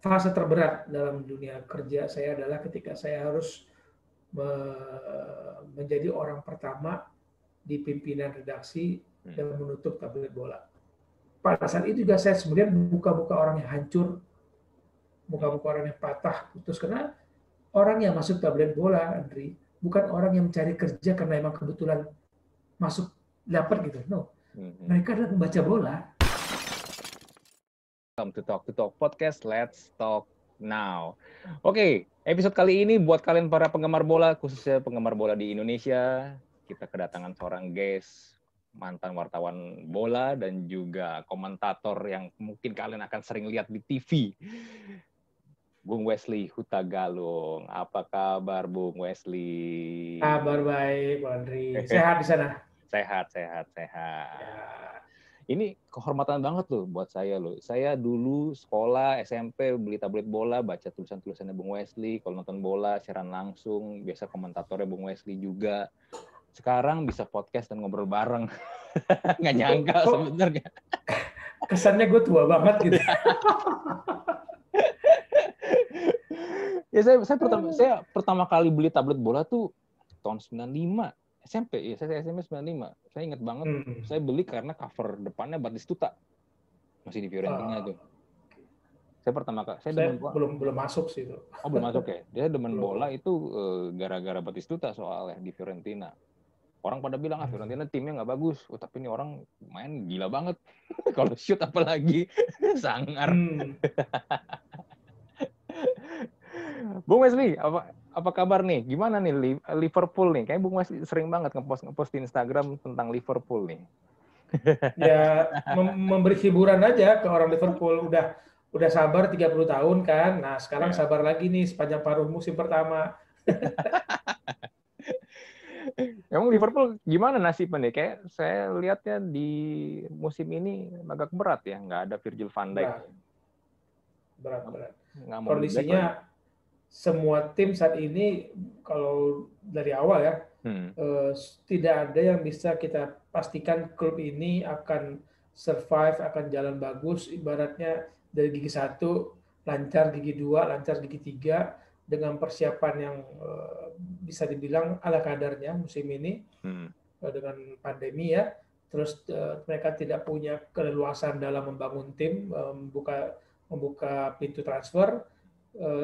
fase terberat dalam dunia kerja saya adalah ketika saya harus menjadi orang pertama di pimpinan redaksi hmm. dan menutup tablet bola. Pada saat itu juga saya sebenarnya buka-buka orang yang hancur, buka-buka orang yang patah, putus karena orang yang masuk tablet bola, Andri, bukan orang yang mencari kerja karena emang kebetulan masuk dapat gitu. No, hmm. mereka adalah membaca bola welcome to Talk to Talk Podcast. Let's talk now. Oke, okay, episode kali ini buat kalian para penggemar bola, khususnya penggemar bola di Indonesia, kita kedatangan seorang guest mantan wartawan bola dan juga komentator yang mungkin kalian akan sering lihat di TV. Bung Wesley Huta Galung. Apa kabar Bung Wesley? Kabar baik, Bang. Sehat di sana? Sehat, sehat, sehat. Ya ini kehormatan banget loh buat saya loh. Saya dulu sekolah SMP beli tablet bola, baca tulisan-tulisannya Bung Wesley. Kalau nonton bola siaran langsung, biasa komentatornya Bung Wesley juga. Sekarang bisa podcast dan ngobrol bareng. Nggak nyangka oh, sebenarnya. Kesannya gue tua banget gitu. ya saya saya pertama saya pertama kali beli tablet bola tuh tahun 95 SMP ya saya SMP 95 saya ingat banget hmm. saya beli karena cover depannya Batistuta masih di Fiorentina uh, tuh saya pertama kali saya, saya demen belum belum masuk sih itu. Oh belum masuk ya? Dia demen bola itu uh, gara-gara Batistuta soalnya di Fiorentina. Orang pada bilang ah hmm. Fiorentina timnya nggak bagus. Oh, tapi ini orang main gila banget. Kalau shoot apalagi sangar. Hmm. Bung Wesley, apa apa kabar nih? Gimana nih Liverpool nih? Kayak Bung Wesley sering banget ngepost ngepost di Instagram tentang Liverpool nih. ya mem memberi hiburan aja ke orang Liverpool. Udah udah sabar 30 tahun kan. Nah, sekarang ya. sabar lagi nih sepanjang paruh musim pertama. Emang Liverpool gimana nasibnya nih? Kayak saya lihatnya di musim ini agak berat ya, nggak ada Virgil van Dijk. Berat, berat. berat. Kondisinya semua tim saat ini kalau dari awal ya hmm. uh, tidak ada yang bisa kita pastikan klub ini akan survive akan jalan bagus ibaratnya dari gigi satu lancar gigi dua lancar gigi tiga dengan persiapan yang uh, bisa dibilang ala kadarnya musim ini hmm. uh, dengan pandemi ya terus uh, mereka tidak punya keleluasan dalam membangun tim membuka membuka pintu transfer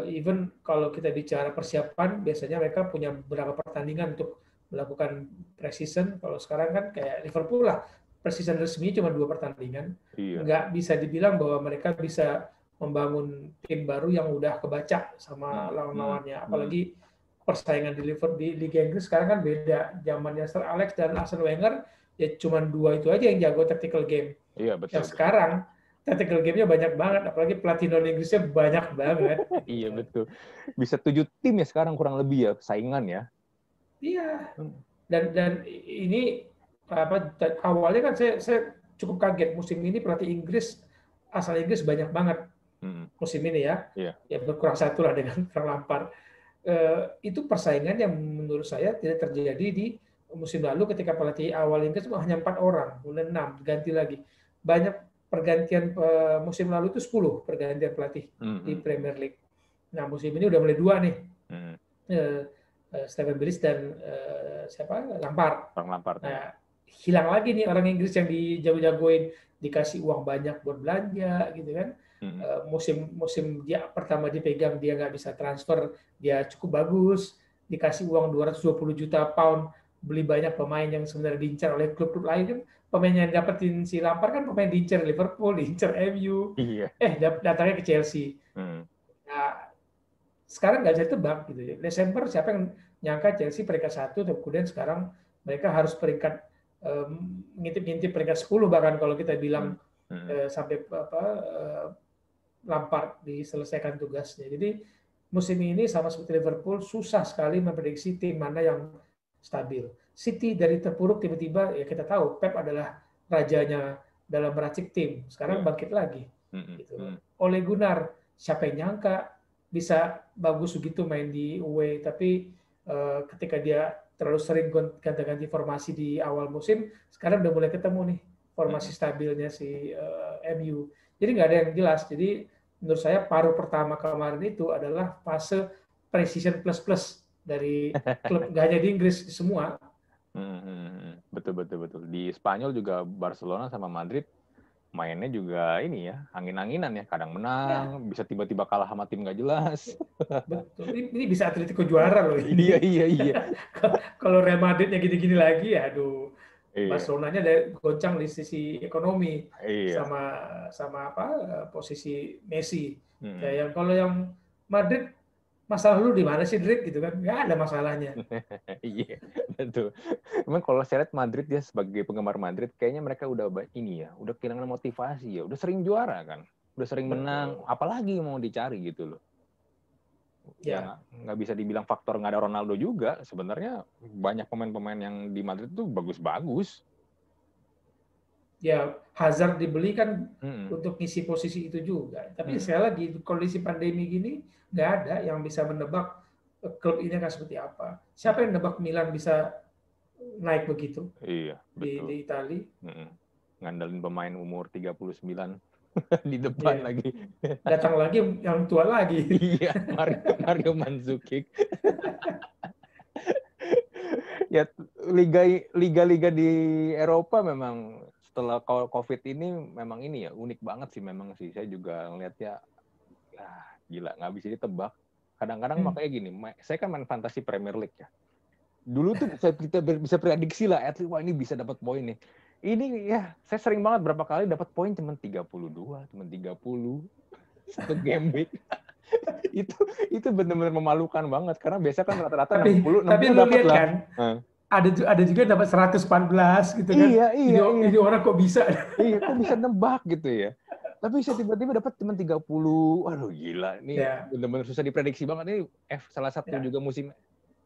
even kalau kita bicara persiapan, biasanya mereka punya beberapa pertandingan untuk melakukan preseason. Kalau sekarang kan kayak Liverpool lah, preseason resmi cuma dua pertandingan. Iya. Nggak bisa dibilang bahwa mereka bisa membangun tim baru yang udah kebaca sama hmm. lawan-lawannya. Hmm. Apalagi persaingan di Liverpool di Liga Inggris sekarang kan beda. Zamannya Sir Alex dan Arsene Wenger ya cuma dua itu aja yang jago tactical game. Iya betul. Yang sekarang tactical game-nya banyak banget, apalagi pelatih non Inggrisnya banyak banget. iya betul. Bisa tujuh tim ya sekarang kurang lebih ya saingan ya. Iya. Hmm. Dan dan ini apa awalnya kan saya saya cukup kaget musim ini pelatih Inggris asal Inggris banyak banget hmm. musim ini ya. Iya. Ya berkurang satu lah dengan Frank Lampard. Uh, itu persaingan yang menurut saya tidak terjadi di musim lalu ketika pelatih awal Inggris hanya empat orang, mulai enam ganti lagi. Banyak pergantian uh, musim lalu itu 10 pergantian pelatih mm-hmm. di Premier League. Nah musim ini udah mulai dua nih, mm-hmm. uh, uh, Stephen Billis dan uh, siapa Lampard. Orang Lampard. Nah, ya. hilang lagi nih orang Inggris yang dijago-jagoin dikasih uang banyak buat belanja gitu kan. Mm-hmm. Uh, musim musim dia pertama dipegang dia nggak bisa transfer, dia cukup bagus, dikasih uang 220 juta pound beli banyak pemain yang sebenarnya diincar oleh klub-klub lain kan pemain yang dapetin si Lampard kan pemain diincar Liverpool, diincar MU, iya. eh datangnya ke Chelsea. Hmm. Nah, sekarang nggak bisa tebak gitu ya. Desember siapa yang nyangka Chelsea peringkat satu, kemudian sekarang mereka harus peringkat um, ngintip-ngintip peringkat 10 bahkan kalau kita bilang hmm. Hmm. Uh, sampai apa uh, Lampard diselesaikan tugasnya. Jadi musim ini sama seperti Liverpool susah sekali memprediksi tim mana yang stabil. City dari terpuruk tiba-tiba ya kita tahu Pep adalah rajanya dalam meracik tim. Sekarang iya. bangkit lagi. Gitu. Oleh Gunnar, siapa yang nyangka bisa bagus begitu main di away, tapi uh, ketika dia terlalu sering ganti-ganti formasi di awal musim, sekarang udah mulai ketemu nih formasi stabilnya si uh, eh, MU. Jadi nggak ada yang jelas. Jadi menurut saya paruh pertama kemarin itu adalah fase precision plus plus dari klub gak hanya di Inggris semua. Hmm, betul betul betul. Di Spanyol juga Barcelona sama Madrid mainnya juga ini ya angin-anginan ya kadang menang ya. bisa tiba-tiba kalah sama tim nggak jelas betul ini, ini bisa Atletico juara loh ini. iya iya iya kalau Real Madridnya gini-gini lagi ya aduh iya. Barcelonanya ada goncang di sisi ekonomi iya. sama sama apa posisi Messi hmm. ya yang kalau yang Madrid masalah lu di mana sih Madrid gitu kan. Nggak ada masalahnya. Iya betul. Cuman kalau saya lihat Madrid ya sebagai penggemar Madrid kayaknya mereka udah ini ya udah kehilangan motivasi ya. Udah sering juara kan. Udah sering menang. Betul. apalagi mau dicari gitu loh. Ya, ya. nggak bisa dibilang faktor nggak ada Ronaldo juga. Sebenarnya banyak pemain-pemain yang di Madrid tuh bagus-bagus ya Hazard dibeli kan hmm. untuk ngisi posisi itu juga tapi hmm. saya lagi kondisi pandemi gini nggak ada yang bisa menebak eh, klub ini akan seperti apa. Siapa yang menebak Milan bisa naik begitu? Iya, betul. Di, di Itali. Hmm. Ngandalin pemain umur 39 di depan iya. lagi. Datang lagi yang tua lagi. iya, Mario, Mario Mandzukic. ya liga liga-liga di Eropa memang setelah COVID ini memang ini ya unik banget sih memang sih. Saya juga ngelihatnya ya gila nggak bisa ditebak kadang-kadang hmm. makanya gini saya kan main fantasi Premier League ya dulu tuh saya kita bisa prediksi lah at least wah ini bisa dapat poin nih ini ya saya sering banget berapa kali dapat poin cuma 32 cuma 30 satu game week itu itu benar-benar memalukan banget karena biasa kan rata-rata 60 60 tapi dapat lah. kan hmm. Ada ada juga dapat 114 gitu kan iya iya, ini, iya. ini orang kok bisa iya kok bisa nebak gitu ya tapi saya tiba-tiba dapat cuma 30. Waduh gila. Ini yeah. benar-benar susah diprediksi banget. Ini F salah satu yeah. juga musim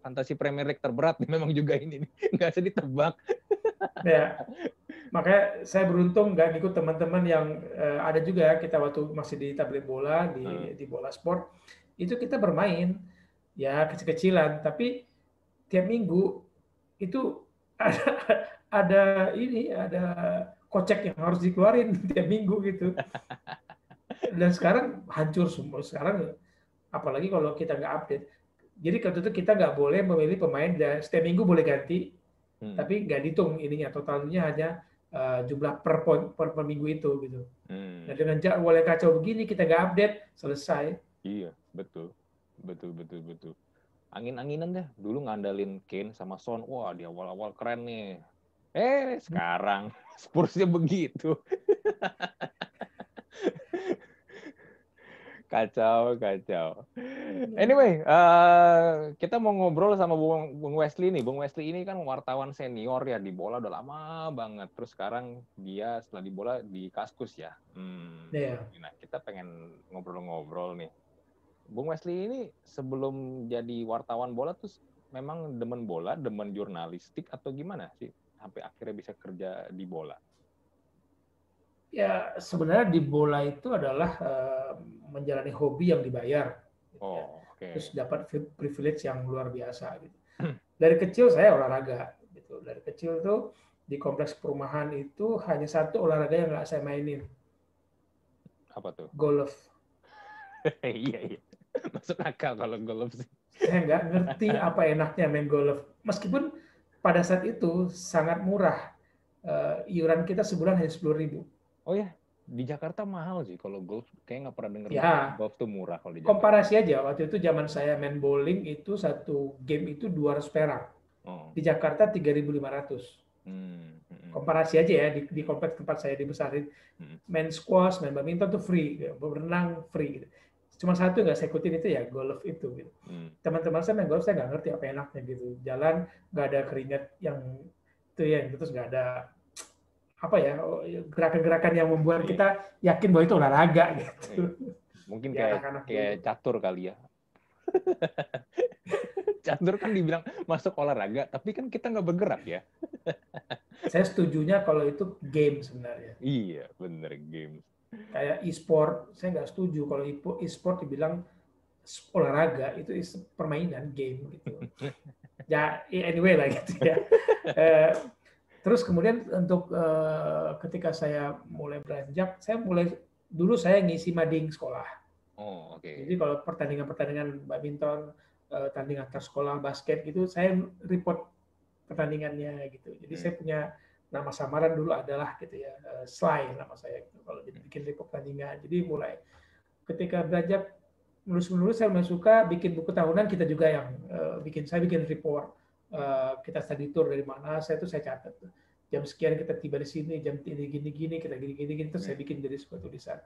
fantasi Premier League terberat memang juga ini. Nggak bisa ditebak. ya. Makanya saya beruntung nggak ikut teman-teman yang uh, ada juga ya kita waktu masih di tablet bola di hmm. di bola sport itu kita bermain ya kecil-kecilan tapi tiap minggu itu ada ada ini ada kocek yang harus dikeluarin tiap minggu gitu. Dan sekarang hancur semua. Sekarang apalagi kalau kita nggak update. Jadi waktu itu kita nggak boleh memilih pemain dan setiap minggu boleh ganti, hmm. tapi nggak dihitung ininya totalnya hanya uh, jumlah per, poin, per per minggu itu gitu. Hmm. Nah dengan jadwal yang kacau begini kita nggak update selesai. Iya betul betul betul betul. Angin-anginan deh. Dulu ngandalin Kane sama Son. Wah di awal-awal keren nih. Eh sekarang Spursnya begitu. kacau, kacau. Anyway, uh, kita mau ngobrol sama Bung, Wesley nih. Bung Wesley ini kan wartawan senior ya di bola udah lama banget. Terus sekarang dia setelah di bola di Kaskus ya. Hmm. Yeah. Nah, kita pengen ngobrol-ngobrol nih. Bung Wesley ini sebelum jadi wartawan bola tuh memang demen bola, demen jurnalistik atau gimana sih? sampai akhirnya bisa kerja di bola? Ya sebenarnya di bola itu adalah uh, menjalani hobi yang dibayar. Gitu ya. oh, okay. Terus dapat privilege yang luar biasa. Gitu. Dari kecil saya olahraga. Gitu. Dari kecil tuh di kompleks perumahan itu hanya satu olahraga yang nggak saya mainin. Apa tuh? Golf. iya iya. Masuk akal kalau golf sih. Saya nggak ngerti apa enaknya main golf. Meskipun pada saat itu sangat murah. Uh, iuran kita sebulan hanya sepuluh ribu. Oh ya, di Jakarta mahal sih kalau golf. Kayak nggak pernah dengar ya. golf tuh murah kalau di Jakarta. Komparasi aja, waktu itu zaman saya main bowling itu satu game itu 200 perak. Oh. Di Jakarta 3.500. Hmm. Hmm. Komparasi aja ya di, di kompleks tempat saya dibesarin. Hmm. Main squash, main badminton tuh free, berenang free. Gitu cuma satu nggak saya ikutin itu ya golf itu gitu. Hmm. Teman-teman saya main golf saya nggak ngerti apa enaknya gitu. Jalan nggak ada keringat yang itu ya gitu, terus nggak ada apa ya oh, gerakan-gerakan yang membuat kita yakin bahwa itu olahraga gitu. Iya. Mungkin kayak ya, kayak gitu. catur kali ya. catur kan dibilang masuk olahraga, tapi kan kita nggak bergerak ya. saya setujunya kalau itu game sebenarnya. Iya, bener game kayak e-sport saya nggak setuju kalau e-sport dibilang olahraga itu is permainan game gitu ya anyway lah gitu ya eh, terus kemudian untuk uh, ketika saya mulai beranjak saya mulai dulu saya ngisi mading sekolah Oh, oke. Okay. Jadi kalau pertandingan-pertandingan badminton, uh, tanding antar sekolah basket gitu, saya report pertandingannya gitu. Jadi hmm. saya punya nama samaran dulu adalah gitu ya, uh, Sly nama saya gitu. Kalau jadi bikin report pertandingan. Jadi mulai ketika belajar menulis-menulis saya memang suka bikin buku tahunan kita juga yang uh, bikin saya bikin report uh, kita study tour dari mana saya itu saya catat jam sekian kita tiba di sini jam ini gini gini kita gini gini gini terus saya hmm. bikin jadi sebuah tulisan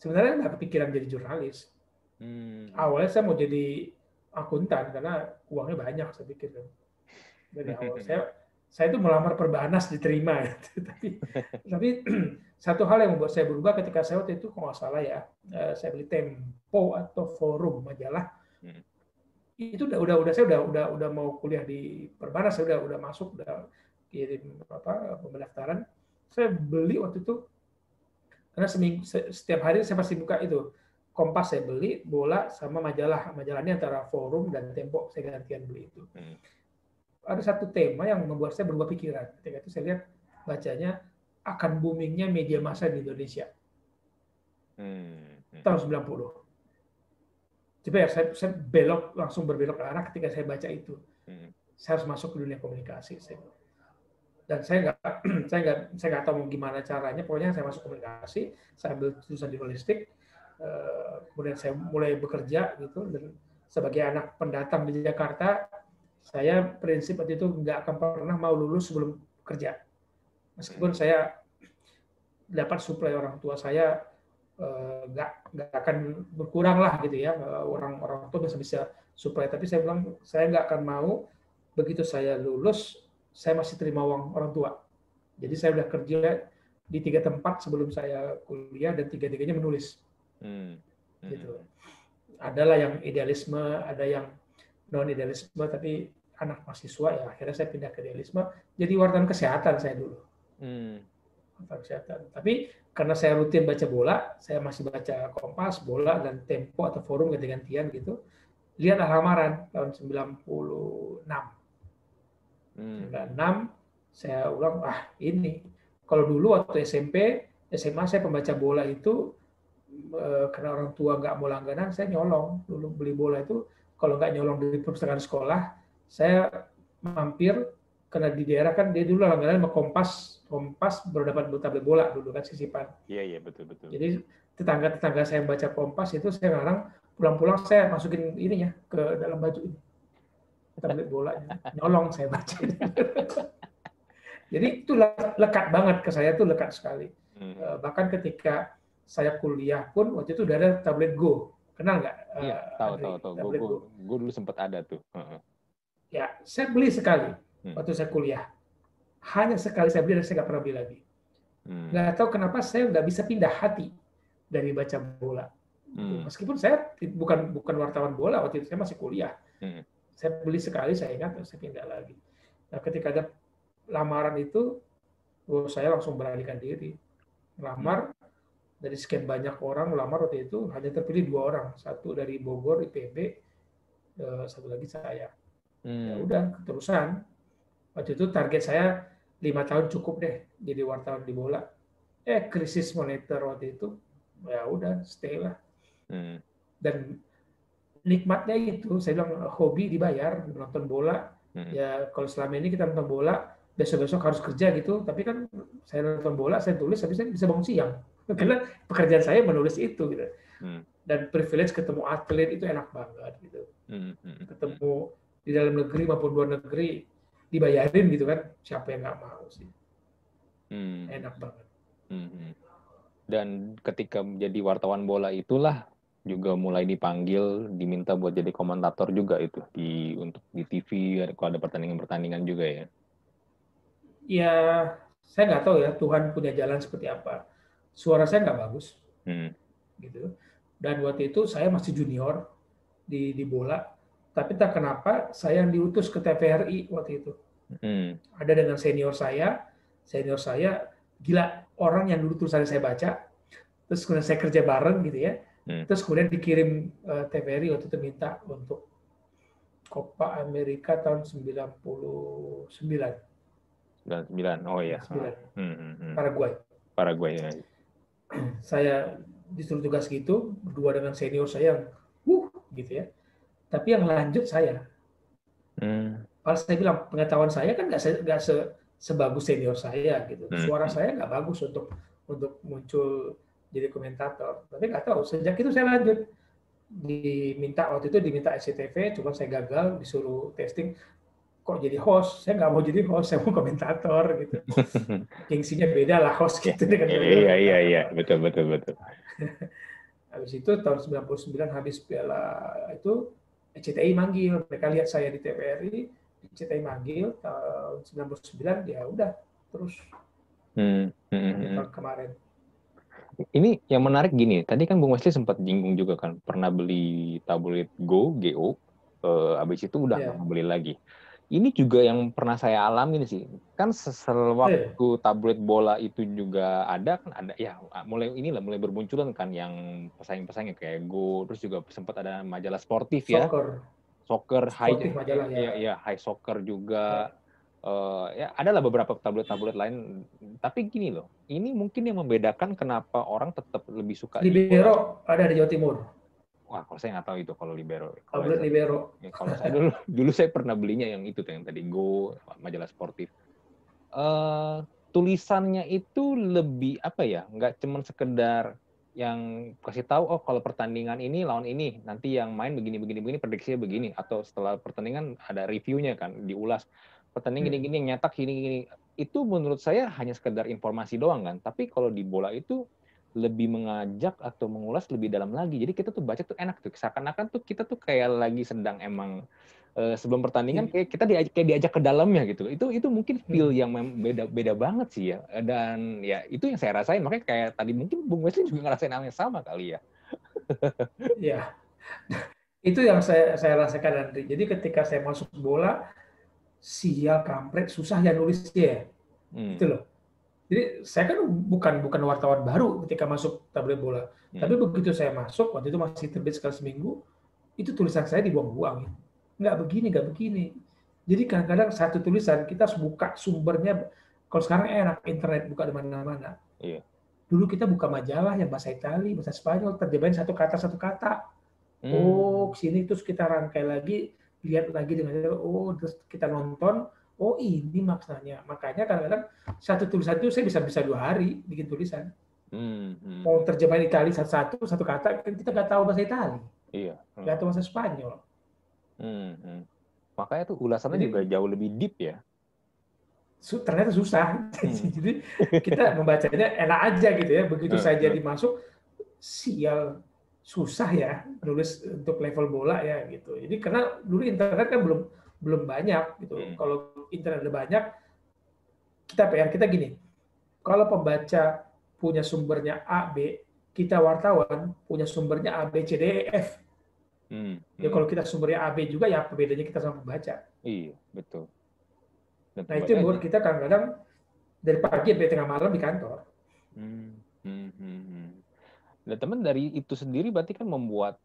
sebenarnya nggak kepikiran jadi jurnalis hmm. awalnya saya mau jadi akuntan karena uangnya banyak saya pikir dari awal saya saya itu melamar perbanas diterima. Tapi tapi satu hal yang membuat saya berubah ketika saya waktu itu kalau nggak salah ya eh, saya beli Tempo atau Forum majalah. Hmm. itu udah udah udah saya udah udah udah mau kuliah di perbanas saya udah udah masuk udah kirim apa pendaftaran. Saya beli waktu itu karena seminggu setiap hari saya pasti buka itu Kompas saya beli bola sama majalah. Majalahnya antara Forum dan Tempo saya gantian beli itu. Ada satu tema yang membuat saya berubah pikiran. Ketika itu saya lihat bacanya akan boomingnya media massa di Indonesia. Hmm. hmm. Tahun 90. Coba ya, saya, saya belok langsung berbelok ke arah ketika saya baca itu. Hmm. Saya harus masuk ke dunia komunikasi. Saya. Dan saya nggak, saya nggak, saya nggak tahu gimana caranya. Pokoknya saya masuk komunikasi, saya ambil jurusan jurnalistik, eh, kemudian saya mulai bekerja gitu. Dan sebagai anak pendatang di Jakarta, saya prinsip waktu itu nggak akan pernah mau lulus sebelum kerja. Meskipun saya dapat suplai orang tua saya eh, nggak nggak akan berkurang lah gitu ya. Eh, orang orang tua bisa bisa suplai. Tapi saya bilang saya nggak akan mau. Begitu saya lulus saya masih terima uang orang tua. Jadi saya udah kerja di tiga tempat sebelum saya kuliah dan tiga tiganya menulis. Hmm. Hmm. gitu. Adalah yang idealisme ada yang non idealisme tapi anak mahasiswa ya akhirnya saya pindah ke idealisme. Jadi wartawan kesehatan saya dulu. Hmm. wartawan kesehatan. Tapi karena saya rutin baca bola saya masih baca Kompas bola dan Tempo atau Forum ganti-gantian gitu lihat lamaran tahun 96 hmm. 96 saya ulang ah ini. Kalau dulu waktu SMP SMA saya pembaca bola itu eh, karena orang tua nggak mau langganan saya nyolong. Dulu beli bola itu kalau nggak nyolong dari perpustakaan sekolah saya mampir karena di daerah kan dia dulu langganan sama Kompas, Kompas baru dapat tablet bola dulu kan sisipan. Iya iya betul betul. Jadi tetangga-tetangga saya yang baca Kompas itu saya ngarang pulang-pulang saya masukin ininya ke dalam baju ini tablet bola nyolong saya baca. Jadi itu lekat banget ke saya tuh lekat sekali. Hmm. Eh, bahkan ketika saya kuliah pun waktu itu udah ada tablet Go. Kenal nggak? Iya, uh, tahu, tahu, tahu. Gue dulu sempat ada tuh. Ya, saya beli sekali hmm. waktu saya kuliah. Hanya sekali saya beli dan saya nggak pernah beli lagi. Hmm. Nggak tahu kenapa saya nggak bisa pindah hati dari baca bola. Hmm. Meskipun saya bukan bukan wartawan bola waktu itu saya masih kuliah. Hmm. Saya beli sekali saya ingat saya pindah lagi. Nah ketika ada lamaran itu, oh, saya langsung beralihkan diri. Lamar hmm. Dari sekian banyak orang lamar waktu itu hanya terpilih dua orang, satu dari Bogor IPB, eh, satu lagi saya. Ya hmm. Ya udah keterusan. Waktu itu target saya lima tahun cukup deh jadi wartawan di bola. Eh krisis moneter waktu itu ya udah stay lah. Hmm. Dan nikmatnya itu saya bilang hobi dibayar nonton bola. Hmm. Ya kalau selama ini kita nonton bola besok-besok harus kerja gitu, tapi kan saya nonton bola, saya tulis, tapi saya bisa bangun siang. Karena pekerjaan saya menulis itu gitu. Hmm. Dan privilege ketemu atlet itu enak banget gitu. Hmm. hmm, hmm. Ketemu di dalam negeri maupun luar negeri dibayarin gitu kan siapa yang nggak mau sih hmm. enak banget hmm, hmm. dan ketika menjadi wartawan bola itulah juga mulai dipanggil diminta buat jadi komentator juga itu di untuk di TV kalau ada pertandingan-pertandingan juga ya ya saya nggak tahu ya Tuhan punya jalan seperti apa suara saya nggak bagus hmm. gitu dan waktu itu saya masih junior di di bola tapi tak kenapa saya yang diutus ke TVRI waktu itu. Hmm. Ada dengan senior saya, senior saya gila orang yang dulu tulisan saya baca, terus kemudian saya kerja bareng gitu ya, hmm. terus kemudian dikirim uh, eh, TVRI waktu itu minta untuk Copa Amerika tahun 99. 99, oh iya. 9. Hmm, hmm, hmm. Paraguay. Paraguay ya. Saya disuruh tugas gitu berdua dengan senior saya yang uh gitu ya. Tapi yang lanjut saya. Hmm. Saya bilang pengetahuan saya kan nggak se, nggak se, sebagus senior saya gitu. Hmm. suara saya nggak bagus untuk untuk muncul jadi komentator. Tapi nggak tahu sejak itu saya lanjut. Diminta waktu itu diminta SCTV cuma saya gagal disuruh testing kok jadi host saya nggak mau jadi host saya mau komentator gitu gengsinya beda lah host gitu dengan iya iya iya betul betul betul habis itu tahun 99 habis piala itu CTI manggil mereka lihat saya di TVRI CTI manggil tahun 99 ya udah terus hmm. Hmm. hmm. kemarin ini yang menarik gini, tadi kan Bung Wesley sempat jinggung juga kan, pernah beli tabloid Go, GO, eh, habis itu udah yeah. beli lagi. Ini juga yang pernah saya alami sih, kan sewaktu yeah. tabloid bola itu juga ada kan ada ya mulai inilah mulai bermunculan kan yang pesaing-pesaingnya kayak Go, terus juga sempat ada majalah sportif ya. Soccer. Soccer, high, majalah, ya. ya, ya, high soccer juga. Yeah uh, ya adalah beberapa tablet-tablet lain tapi gini loh ini mungkin yang membedakan kenapa orang tetap lebih suka libero ada di Jawa Timur wah kalau saya nggak tahu itu kalau libero. Tablet libero. Ya, kalau saya dulu dulu saya pernah belinya yang itu yang tadi go majalah sportif. Uh, tulisannya itu lebih apa ya nggak cuma sekedar yang kasih tahu oh kalau pertandingan ini lawan ini nanti yang main begini begini begini prediksinya begini atau setelah pertandingan ada reviewnya kan diulas. Pertandingan gini-gini yang nyetak gini-gini itu menurut saya hanya sekedar informasi doang kan tapi kalau di bola itu lebih mengajak atau mengulas lebih dalam lagi. Jadi kita tuh baca tuh enak tuh. Seakan-akan tuh kita tuh kayak lagi sedang emang uh, sebelum pertandingan kayak kita diajak kayak diajak ke dalamnya gitu itu itu mungkin feel yang beda beda banget sih ya. Dan ya itu yang saya rasain. Makanya kayak tadi mungkin Bung Wesley juga ngerasain hal yang sama kali ya. Ya itu yang saya saya rasakan nanti jadi ketika saya masuk bola sial kampret susah ya nulisnya hmm. gitu loh jadi saya kan bukan bukan wartawan baru ketika masuk tabloid bola hmm. tapi begitu saya masuk waktu itu masih terbit sekali seminggu itu tulisan saya dibuang-buang nggak begini nggak begini jadi kadang-kadang satu tulisan kita harus buka sumbernya kalau sekarang enak internet buka di mana-mana iya. dulu kita buka majalah yang bahasa Italia bahasa Spanyol terjemahin satu kata satu kata hmm. oh sini terus kita rangkai lagi lihat lagi dengan oh terus kita nonton oh ini maksudnya makanya kadang-kadang satu tulisan itu saya bisa bisa dua hari bikin tulisan hmm, hmm. mau terjemahin Itali satu-satu satu kata kan kita nggak tahu bahasa Itali iya hmm. nggak tahu bahasa Spanyol hmm, hmm. makanya tuh ulasannya Jadi, juga jauh lebih deep ya su ternyata susah hmm. jadi kita membacanya enak aja gitu ya begitu hmm, saya jadi masuk sial susah ya nulis untuk level bola ya gitu. Jadi karena dulu internet kan belum belum banyak gitu. Hmm. Kalau internet udah banyak, kita PR kita gini. Kalau pembaca punya sumbernya A, B, kita wartawan punya sumbernya A, B, C, D, E, F. Hmm. Ya kalau kita sumbernya A, B juga ya apa bedanya kita sama pembaca? Iya, betul. Dan nah itu buat kita kadang-kadang dari pagi sampai tengah malam di kantor. Hmm. Hmm. Hmm. hmm. Dan teman dari itu sendiri berarti kan membuat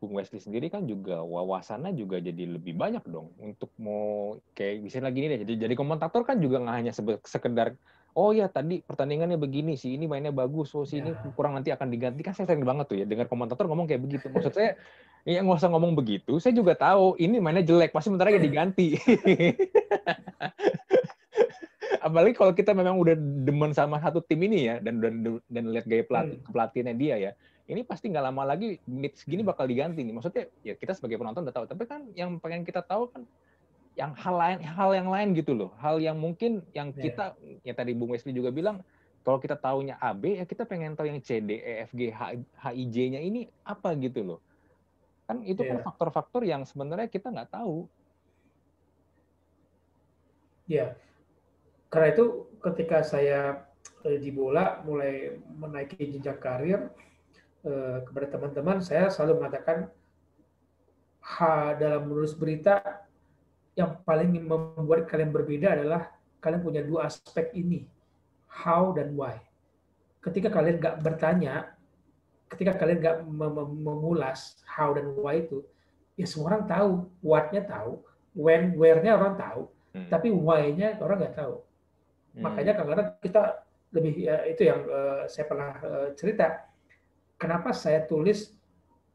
Bung Wesley sendiri kan juga wawasannya juga jadi lebih banyak dong untuk mau kayak misalnya lagi ini deh jadi jadi komentator kan juga nggak hanya sekedar oh ya tadi pertandingannya begini sih ini mainnya bagus oh ini ya. kurang nanti akan diganti kan saya sering banget tuh ya dengar komentator ngomong kayak begitu maksud saya ya nggak usah ngomong begitu saya juga tahu ini mainnya jelek pasti sementara ya diganti apalagi kalau kita memang udah demen sama satu tim ini ya dan dan dan lihat gaya pelatih hmm. pelatihnya dia ya ini pasti nggak lama lagi menit segini bakal diganti nih maksudnya ya kita sebagai penonton udah tahu tapi kan yang pengen kita tahu kan yang hal lain hal yang lain gitu loh hal yang mungkin yang yeah. kita ya tadi Bung Wesley juga bilang kalau kita tahunya AB ya kita pengen tahu yang C D E F G H I J-nya ini apa gitu loh kan itu yeah. kan iya. faktor-faktor yang sebenarnya kita nggak tahu ya karena itu ketika saya eh, di bola mulai menaiki jenjang karir eh, kepada teman-teman saya selalu mengatakan ha, dalam menulis berita yang paling membuat kalian berbeda adalah kalian punya dua aspek ini how dan why ketika kalian nggak bertanya ketika kalian nggak mengulas how dan why itu ya semua orang tahu what-nya tahu when where-nya orang tahu hmm. tapi why-nya orang nggak tahu Hmm. Makanya kadang-kadang kita lebih ya, itu yang uh, saya pernah uh, cerita. Kenapa saya tulis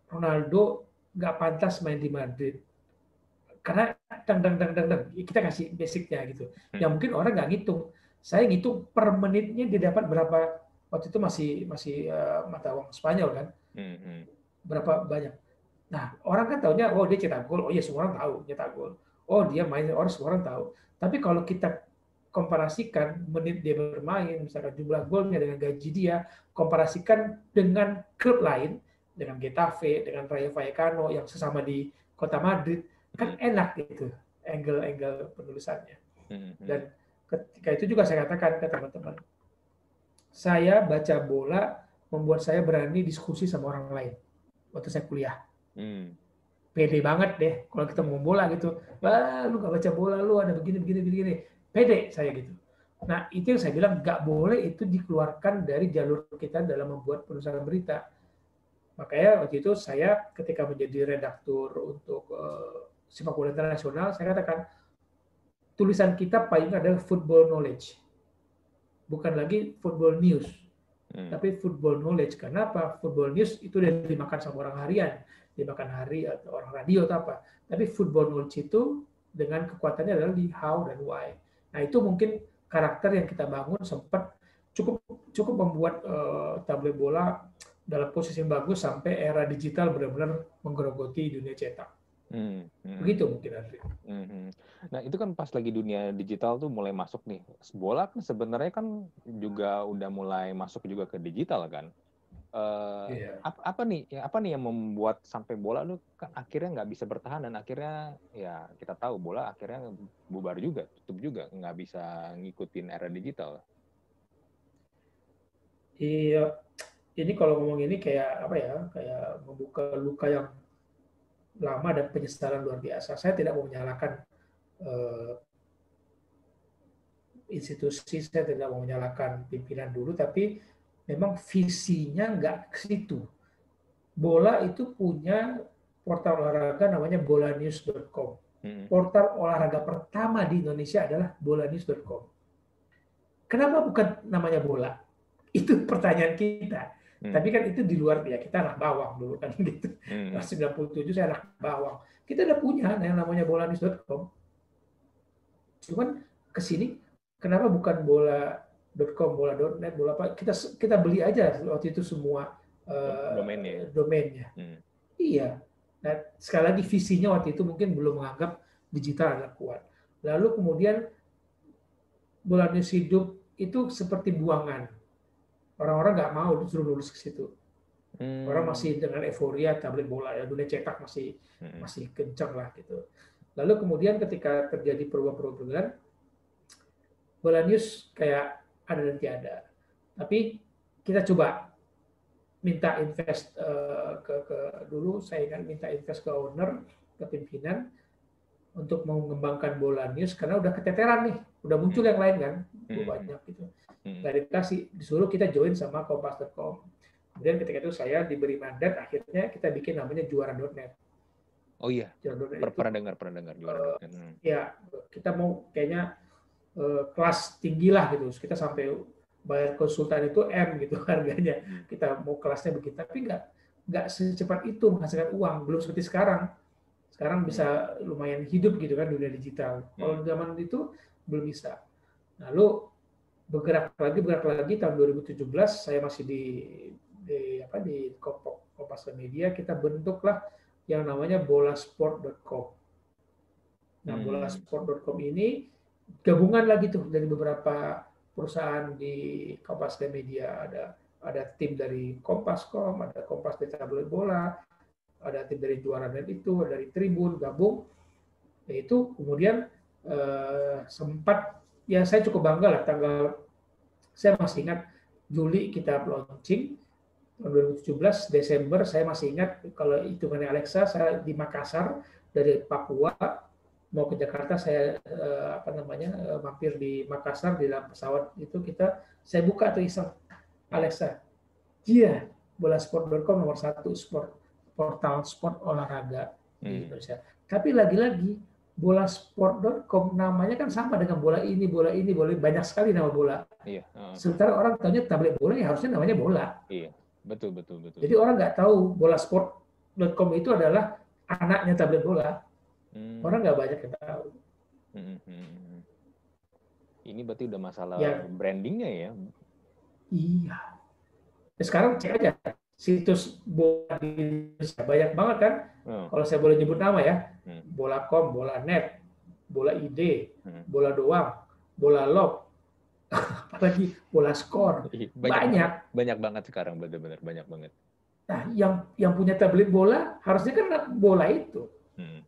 Ronaldo nggak pantas main di Madrid? Karena dang dang dang dang dang kita kasih basicnya gitu. Hmm. Yang mungkin orang nggak ngitung. Saya ngitung per menitnya dia dapat berapa waktu itu masih masih uh, mata uang Spanyol kan. Hmm, hmm. Berapa banyak. Nah, orang kan tahunya oh dia cetak gol. Oh iya semua orang tahu cetak gol. Oh dia main orang semua orang tahu. Tapi kalau kita komparasikan menit dia bermain, misalkan jumlah golnya dengan gaji dia, komparasikan dengan klub lain, dengan Getafe, dengan Rayo Vallecano yang sesama di kota Madrid, kan hmm. enak gitu angle-angle penulisannya. Hmm. Dan ketika itu juga saya katakan ke teman-teman, saya baca bola membuat saya berani diskusi sama orang lain waktu saya kuliah. Hmm. Pede banget deh kalau kita mau bola gitu. Wah, lu gak baca bola, lu ada begini, begini, begini pede saya gitu. Nah itu yang saya bilang nggak boleh itu dikeluarkan dari jalur kita dalam membuat penulisan berita. Makanya waktu itu saya ketika menjadi redaktur untuk uh, sepak bola internasional, saya katakan tulisan kita paling adalah football knowledge, bukan lagi football news, hmm. tapi football knowledge. Kenapa? Football news itu udah dimakan sama orang harian, dimakan hari atau orang radio atau apa. Tapi football knowledge itu dengan kekuatannya adalah di how dan why. Nah itu mungkin karakter yang kita bangun sempat cukup cukup membuat uh, tabloid bola dalam posisi yang bagus sampai era digital benar-benar menggerogoti dunia cetak. Hmm, hmm. Begitu mungkin Andri. Hmm, hmm. Nah itu kan pas lagi dunia digital tuh mulai masuk nih. Bola kan sebenarnya kan juga udah mulai masuk juga ke digital kan. Uh, yeah. apa, apa nih ya apa nih yang membuat sampai bola lu kan akhirnya nggak bisa bertahan dan akhirnya ya kita tahu bola akhirnya bubar juga tutup juga nggak bisa ngikutin era digital iya ini kalau ngomong ini kayak apa ya kayak membuka luka yang lama dan penyesalan luar biasa saya tidak mau menyalahkan uh, institusi saya tidak mau menyalahkan pimpinan dulu tapi memang visinya nggak ke situ. Bola itu punya portal olahraga namanya bolanews.com. Hmm. Portal olahraga pertama di Indonesia adalah bolanews.com. Kenapa bukan namanya bola? Itu pertanyaan kita. Hmm. Tapi kan itu di luar ya kita anak bawang dulu kan gitu. Hmm. 97 saya anak bawang. Kita udah punya yang namanya bolanews.com. Cuman ke sini kenapa bukan bola .com, bola.net, bola apa, kita kita beli aja waktu itu semua uh, domainnya. domainnya. Hmm. Iya. Nah, sekali lagi visinya waktu itu mungkin belum menganggap digital adalah kuat. Lalu kemudian bola news hidup itu seperti buangan. Orang-orang nggak mau disuruh lulus ke situ. Hmm. Orang masih dengan euforia tablet bola ya dunia cetak masih hmm. masih kencang lah gitu. Lalu kemudian ketika terjadi perubahan-perubahan, bola news kayak ada dan tiada. Tapi kita coba minta invest uh, ke, ke dulu saya kan minta invest ke owner ke pimpinan untuk mengembangkan bola news karena udah keteteran nih udah muncul yang lain kan hmm. banyak gitu nggak hmm. dikasih disuruh kita join sama kompas.com kemudian ketika itu saya diberi mandat akhirnya kita bikin namanya juara.net oh iya juara.net pernah dengar pernah dengar juara.net uh, hmm. ya kita mau kayaknya Eh, kelas tinggi lah gitu. Kita sampai bayar konsultan itu M gitu harganya. Kita mau kelasnya begitu, tapi nggak nggak secepat itu menghasilkan uang. Belum seperti sekarang. Sekarang bisa lumayan hidup gitu kan dunia digital. Kalau hmm. zaman itu belum bisa. Lalu bergerak lagi bergerak lagi tahun 2017 saya masih di, di apa di Kompas Media kita bentuklah yang namanya bolasport.com. Nah, hmm. bolasport.com ini gabungan lagi tuh dari beberapa perusahaan di Kompas Media ada ada tim dari Kompascom, ada Kompas dari Tabloid Bola, ada tim dari Juara Net itu, dari Tribun gabung. Yaitu kemudian eh, sempat ya saya cukup bangga lah tanggal saya masih ingat Juli kita launching tahun 2017 Desember saya masih ingat kalau hitungannya Alexa saya di Makassar dari Papua mau ke Jakarta saya eh, apa namanya eh, mampir di Makassar di dalam pesawat itu kita saya buka tuh iseng Alexa iya bolasport.com nomor satu sport portal sport olahraga hmm. di Indonesia tapi lagi-lagi bolasport.com namanya kan sama dengan bola ini bola ini bola banyak sekali nama bola iya. Uh. sementara orang tanya tablet bola ya harusnya namanya bola iya. betul betul betul. Jadi orang nggak tahu bola sport.com itu adalah anaknya tablet bola. Hmm. Orang nggak banyak yang tahu. Hmm, hmm, hmm, hmm. Ini berarti udah masalah ya. brandingnya ya? Iya. Ya, sekarang cek aja situs bola di Indonesia banyak banget kan. Hmm. Kalau saya boleh nyebut nama ya, hmm. bola com, bola net, bola ide, hmm. bola doang, bola lob, apalagi bola skor. Banyak, banyak. Banyak banget sekarang benar-benar banyak banget. Nah, yang yang punya tablet bola harusnya kan bola itu. Hmm.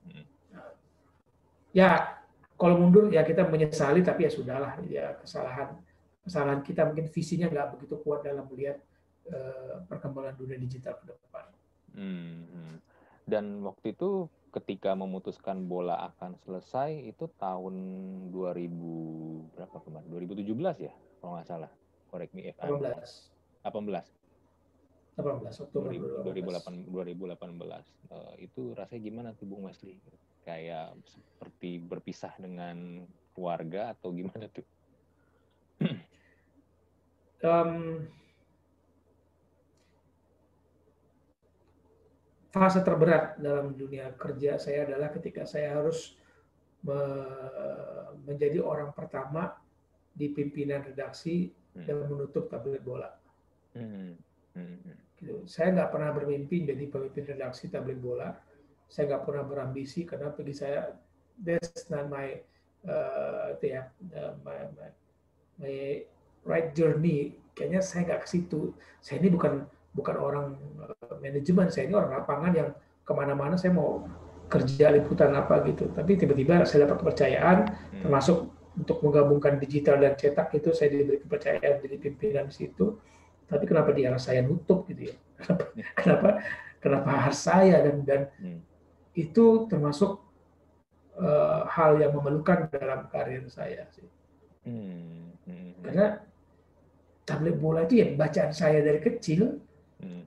Ya, kalau mundur ya kita menyesali tapi ya sudahlah. Ya kesalahan kesalahan kita mungkin visinya nggak begitu kuat dalam melihat uh, perkembangan dunia digital ke depan. Hmm. Dan waktu itu ketika memutuskan bola akan selesai itu tahun 2000 berapa kemarin? 2017 ya kalau nggak salah. Correct me if 18 18 18 Oktober 2018 2018 uh, itu rasanya gimana tuh Bung Wesley kayak seperti berpisah dengan keluarga atau gimana tuh? um, fase terberat dalam dunia kerja saya adalah ketika saya harus me menjadi orang pertama di pimpinan redaksi hmm. dan menutup tablet bola. Hmm. Hmm. Gitu. Saya nggak pernah bermimpi jadi pemimpin redaksi tablet bola saya nggak pernah berambisi karena bagi saya that's not my uh, ya uh, my, my, my right journey. Kayaknya saya nggak ke situ. Saya ini bukan bukan orang uh, manajemen. Saya ini orang lapangan yang ke mana-mana saya mau kerja liputan apa gitu. Tapi tiba-tiba saya dapat kepercayaan hmm. termasuk untuk menggabungkan digital dan cetak itu saya diberi kepercayaan jadi pimpinan di situ. Tapi kenapa dia saya nutup gitu ya? Kenapa kenapa kenapa harus saya dan dan hmm itu termasuk uh, hal yang memerlukan dalam karir saya sih. Hmm. Hmm. Karena tablet bola itu ya bacaan saya dari kecil hmm.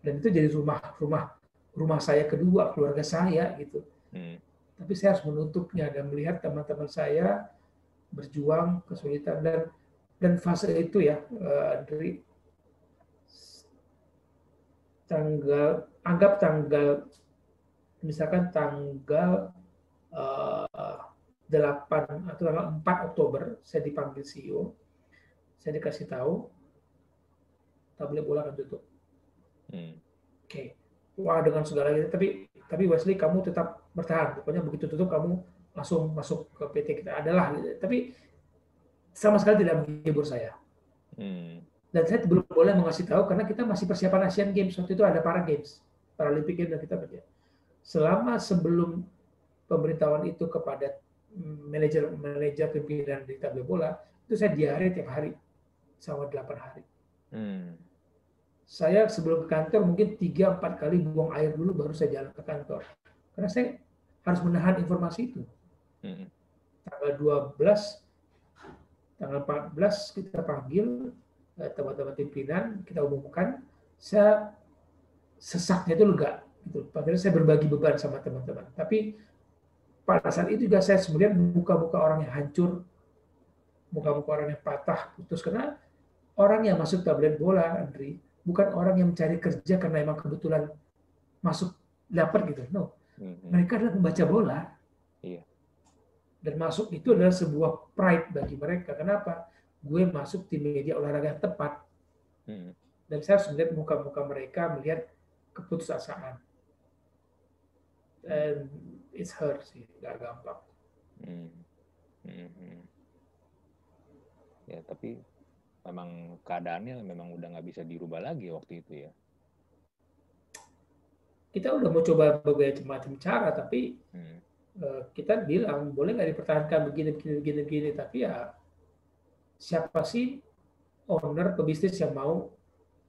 dan itu jadi rumah rumah rumah saya kedua keluarga saya gitu. Hmm. Tapi saya harus menutupnya dan melihat teman-teman saya berjuang kesulitan dan dan fase itu ya uh, dari tanggal anggap tanggal misalkan tanggal uh, eh, 8 atau tanggal 4 Oktober saya dipanggil CEO, saya dikasih tahu tablet bola akan tutup. Hmm. Oke, okay. wah dengan segala itu, tapi tapi Wesley kamu tetap bertahan. Pokoknya begitu tutup kamu langsung masuk ke PT kita adalah. Gitu. Tapi sama sekali tidak menghibur saya. Hmm. Dan saya belum boleh mengasih tahu karena kita masih persiapan Asian Games waktu itu ada para Games, Paralympic Games dan kita berjalan selama sebelum pemberitahuan itu kepada manajer manajer pimpinan di tabel bola itu saya diare tiap hari selama 8 hari. Hmm. Saya sebelum ke kantor mungkin tiga empat kali buang air dulu baru saya jalan ke kantor karena saya harus menahan informasi itu. Hmm. Tanggal 12, tanggal 14 kita panggil eh, teman-teman pimpinan kita umumkan saya sesaknya itu lega Gitu. Akhirnya saya berbagi beban sama teman-teman. Tapi pada saat itu juga saya sebenarnya buka-buka orang yang hancur, buka-buka orang yang patah, putus. Karena orang yang masuk tablet bola, Andri, bukan orang yang mencari kerja karena emang kebetulan masuk dapat gitu. No. Mm-hmm. Mereka adalah pembaca bola. Iya. Dan masuk itu adalah sebuah pride bagi mereka. Kenapa? Gue masuk di media olahraga yang tepat. Mm-hmm. Dan saya harus melihat muka-muka mereka, melihat keputusasaan and it's hurt sih nggak gampang hmm. Hmm. hmm. ya tapi memang keadaannya memang udah nggak bisa dirubah lagi waktu itu ya kita udah mau coba berbagai macam cara tapi hmm. uh, kita bilang boleh nggak dipertahankan begini begini begini begini tapi ya siapa sih owner pebisnis yang mau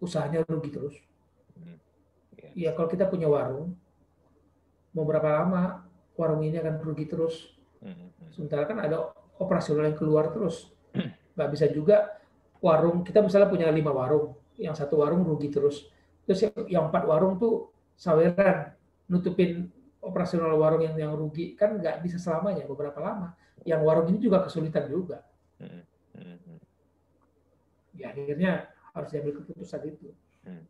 usahanya rugi terus hmm. yeah. ya kalau kita punya warung mau berapa lama warung ini akan rugi terus. Hmm, hmm. Sementara kan ada operasional yang keluar terus. Nggak bisa juga warung, kita misalnya punya lima warung, yang satu warung rugi terus. Terus yang empat warung tuh saweran, nutupin operasional warung yang yang rugi. Kan nggak bisa selamanya, beberapa lama. Yang warung ini juga kesulitan juga. Hmm, ya akhirnya harus diambil keputusan itu. Hmm.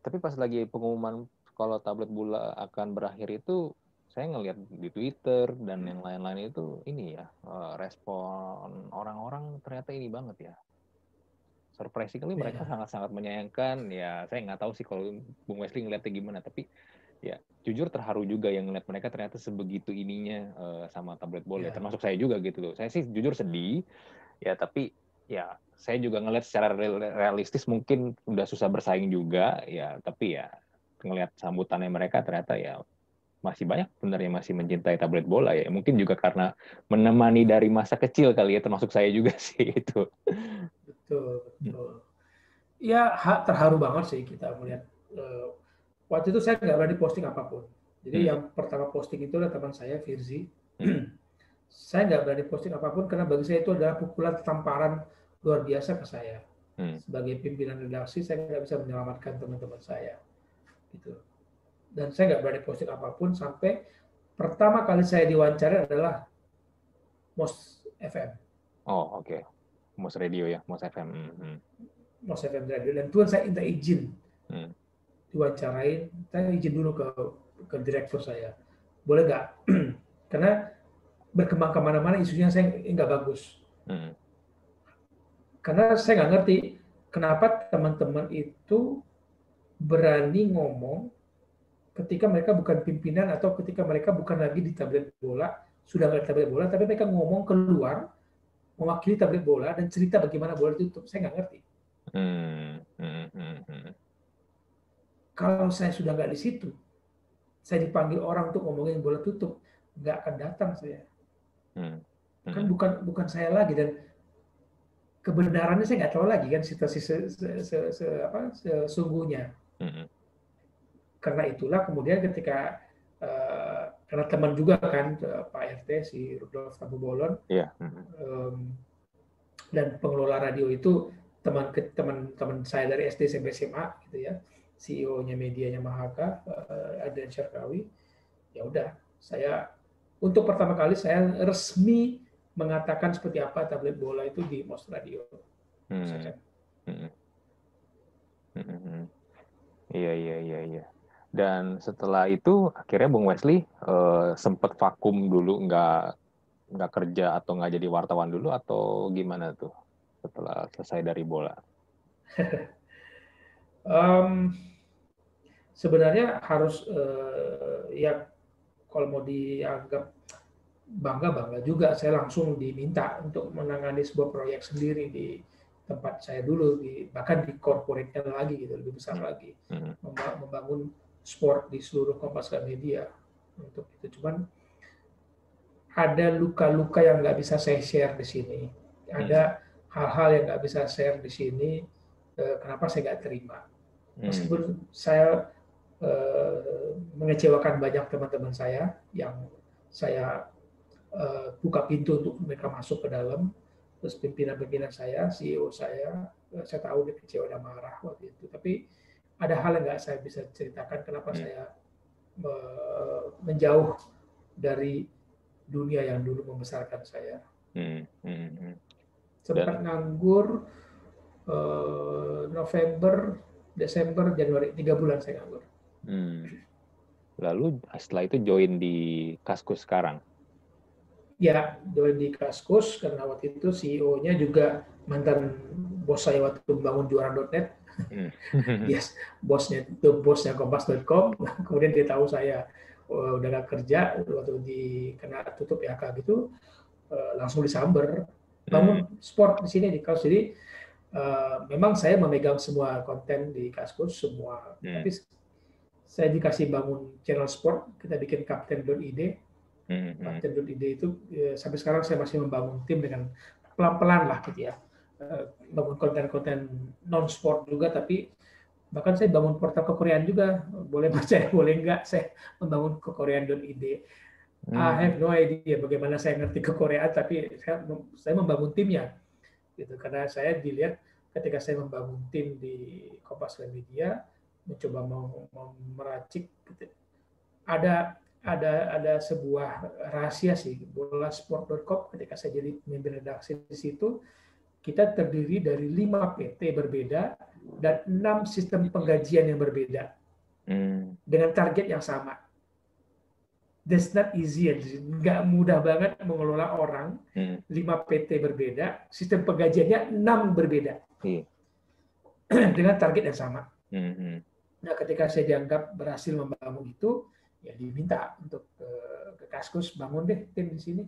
Tapi pas lagi pengumuman kalau tablet bola akan berakhir itu saya ngelihat di Twitter dan yang lain-lain itu ini ya eh, respon orang-orang ternyata ini banget ya. Surprisingly yeah. mereka sangat-sangat menyayangkan. Ya saya nggak tahu sih kalau Bung Wesley ngeliatnya gimana tapi ya jujur terharu juga yang ngeliat mereka ternyata sebegitu ininya uh, sama tablet bola. Yeah. termasuk saya juga gitu loh. Saya sih jujur sedih. Ya tapi ya saya juga ngeliat secara realistis mungkin udah susah bersaing juga. Ya tapi ya ngelihat sambutannya mereka ternyata ya masih banyak sebenarnya masih mencintai tablet bola ya. Mungkin juga karena menemani dari masa kecil kali ya termasuk saya juga sih itu. Betul betul. Ya terharu banget sih kita melihat uh, waktu itu saya nggak berani posting apa pun. Jadi hmm. yang pertama posting itu adalah teman saya Firzi. Hmm. saya nggak berani posting apa pun karena bagi saya itu adalah pukulan tamparan luar biasa ke saya. Hmm. sebagai pimpinan redaksi saya nggak bisa menyelamatkan teman-teman saya gitu dan saya nggak berani posting apa pun sampai pertama kali saya diwawancara adalah Mos FM. Oh oke, okay. Mos Radio ya, Mos FM. Mm -hmm. Mos FM Radio dan Tuhan saya minta izin hmm. diwawancarain, saya izin dulu ke ke direktur saya, boleh nggak? Karena berkembang ke mana-mana isunya saya nggak bagus. Hmm. Karena saya nggak ngerti kenapa teman-teman itu berani ngomong ketika mereka bukan pimpinan atau ketika mereka bukan lagi di tablet bola, sudah nggak di tablet bola, tapi mereka ngomong keluar mewakili tablet bola dan cerita bagaimana bola ditutup. Saya nggak ngerti. Hmm, hmm, hmm. Kalau saya sudah nggak di situ, saya dipanggil orang untuk ngomongin bola tutup, nggak akan datang saya. Kan bukan bukan saya lagi dan kebenarannya saya nggak tahu lagi kan situasi se, se, se, se, apa, sesungguhnya. Hmm karena itulah kemudian ketika uh, karena teman juga kan uh, Pak RT si Rudolf Tabu Bolon yeah. um, dan pengelola radio itu teman teman teman saya dari SD sampai SMA gitu ya CEO-nya medianya Mahaka uh, Adrian Syarkawi ya udah saya untuk pertama kali saya resmi mengatakan seperti apa tablet bola itu di Mos Radio. Hmm. Hmm. Hmm. Iya iya iya iya. Dan setelah itu akhirnya Bung Wesley uh, sempat vakum dulu, nggak nggak kerja atau nggak jadi wartawan dulu atau gimana tuh setelah selesai dari bola? um, sebenarnya harus uh, ya kalau mau dianggap bangga bangga juga saya langsung diminta untuk menangani sebuah proyek sendiri di tempat saya dulu di bahkan di corporate lagi gitu lebih besar hmm. lagi hmm. membangun sport di seluruh Kompas Media untuk itu. Cuman ada luka-luka yang nggak bisa saya share di sini. Ada hal-hal yang nggak bisa share di sini. Eh, kenapa saya nggak terima? Hmm. Meskipun saya eh, mengecewakan banyak teman-teman saya yang saya eh, buka pintu untuk mereka masuk ke dalam. Terus pimpinan-pimpinan saya, CEO saya, saya tahu dia kecewa dan marah waktu itu. Tapi ada hal yang nggak saya bisa ceritakan kenapa hmm. saya menjauh dari dunia yang dulu membesarkan saya. Hmm. Hmm. hmm. Sempat Dan... nganggur uh, November, Desember, Januari tiga bulan saya nganggur. Hmm. Lalu setelah itu join di Kaskus sekarang? Ya, join di Kaskus karena waktu itu CEO-nya juga mantan bos saya waktu membangun juara.net Hmm. yes, bosnya itu bosnya kompas.com. Kemudian dia tahu saya uh, udah gak kerja waktu di kena tutup PHK gitu, uh, langsung disamber. Bangun hmm. sport di sini di kaos. Jadi uh, memang saya memegang semua konten di Kaskus semua. Hmm. Tapi saya dikasih bangun channel sport, kita bikin kapten.id. Hmm. Kapten.id itu uh, sampai sekarang saya masih membangun tim dengan pelan-pelan lah gitu ya Eh, bangun konten-konten non sport juga tapi bahkan saya bangun portal kekoreaan juga boleh percaya boleh enggak saya membangun kekoreaan.id hmm. I have no idea bagaimana saya ngerti kekoreaan tapi saya, saya membangun timnya gitu karena saya dilihat ketika saya membangun tim di Kompas Media mencoba mau, mau meracik gitu. ada ada ada sebuah rahasia sih bola sport.com ketika saya jadi pemimpin redaksi di situ kita terdiri dari lima PT berbeda dan enam sistem penggajian yang berbeda hmm. dengan target yang sama. That's not easy, nggak mudah banget mengelola orang. Hmm. 5 PT berbeda, sistem penggajiannya enam berbeda hmm. dengan target yang sama. Hmm. Nah, ketika saya dianggap berhasil membangun itu, ya diminta untuk ke, ke Kaskus bangun deh tim di sini.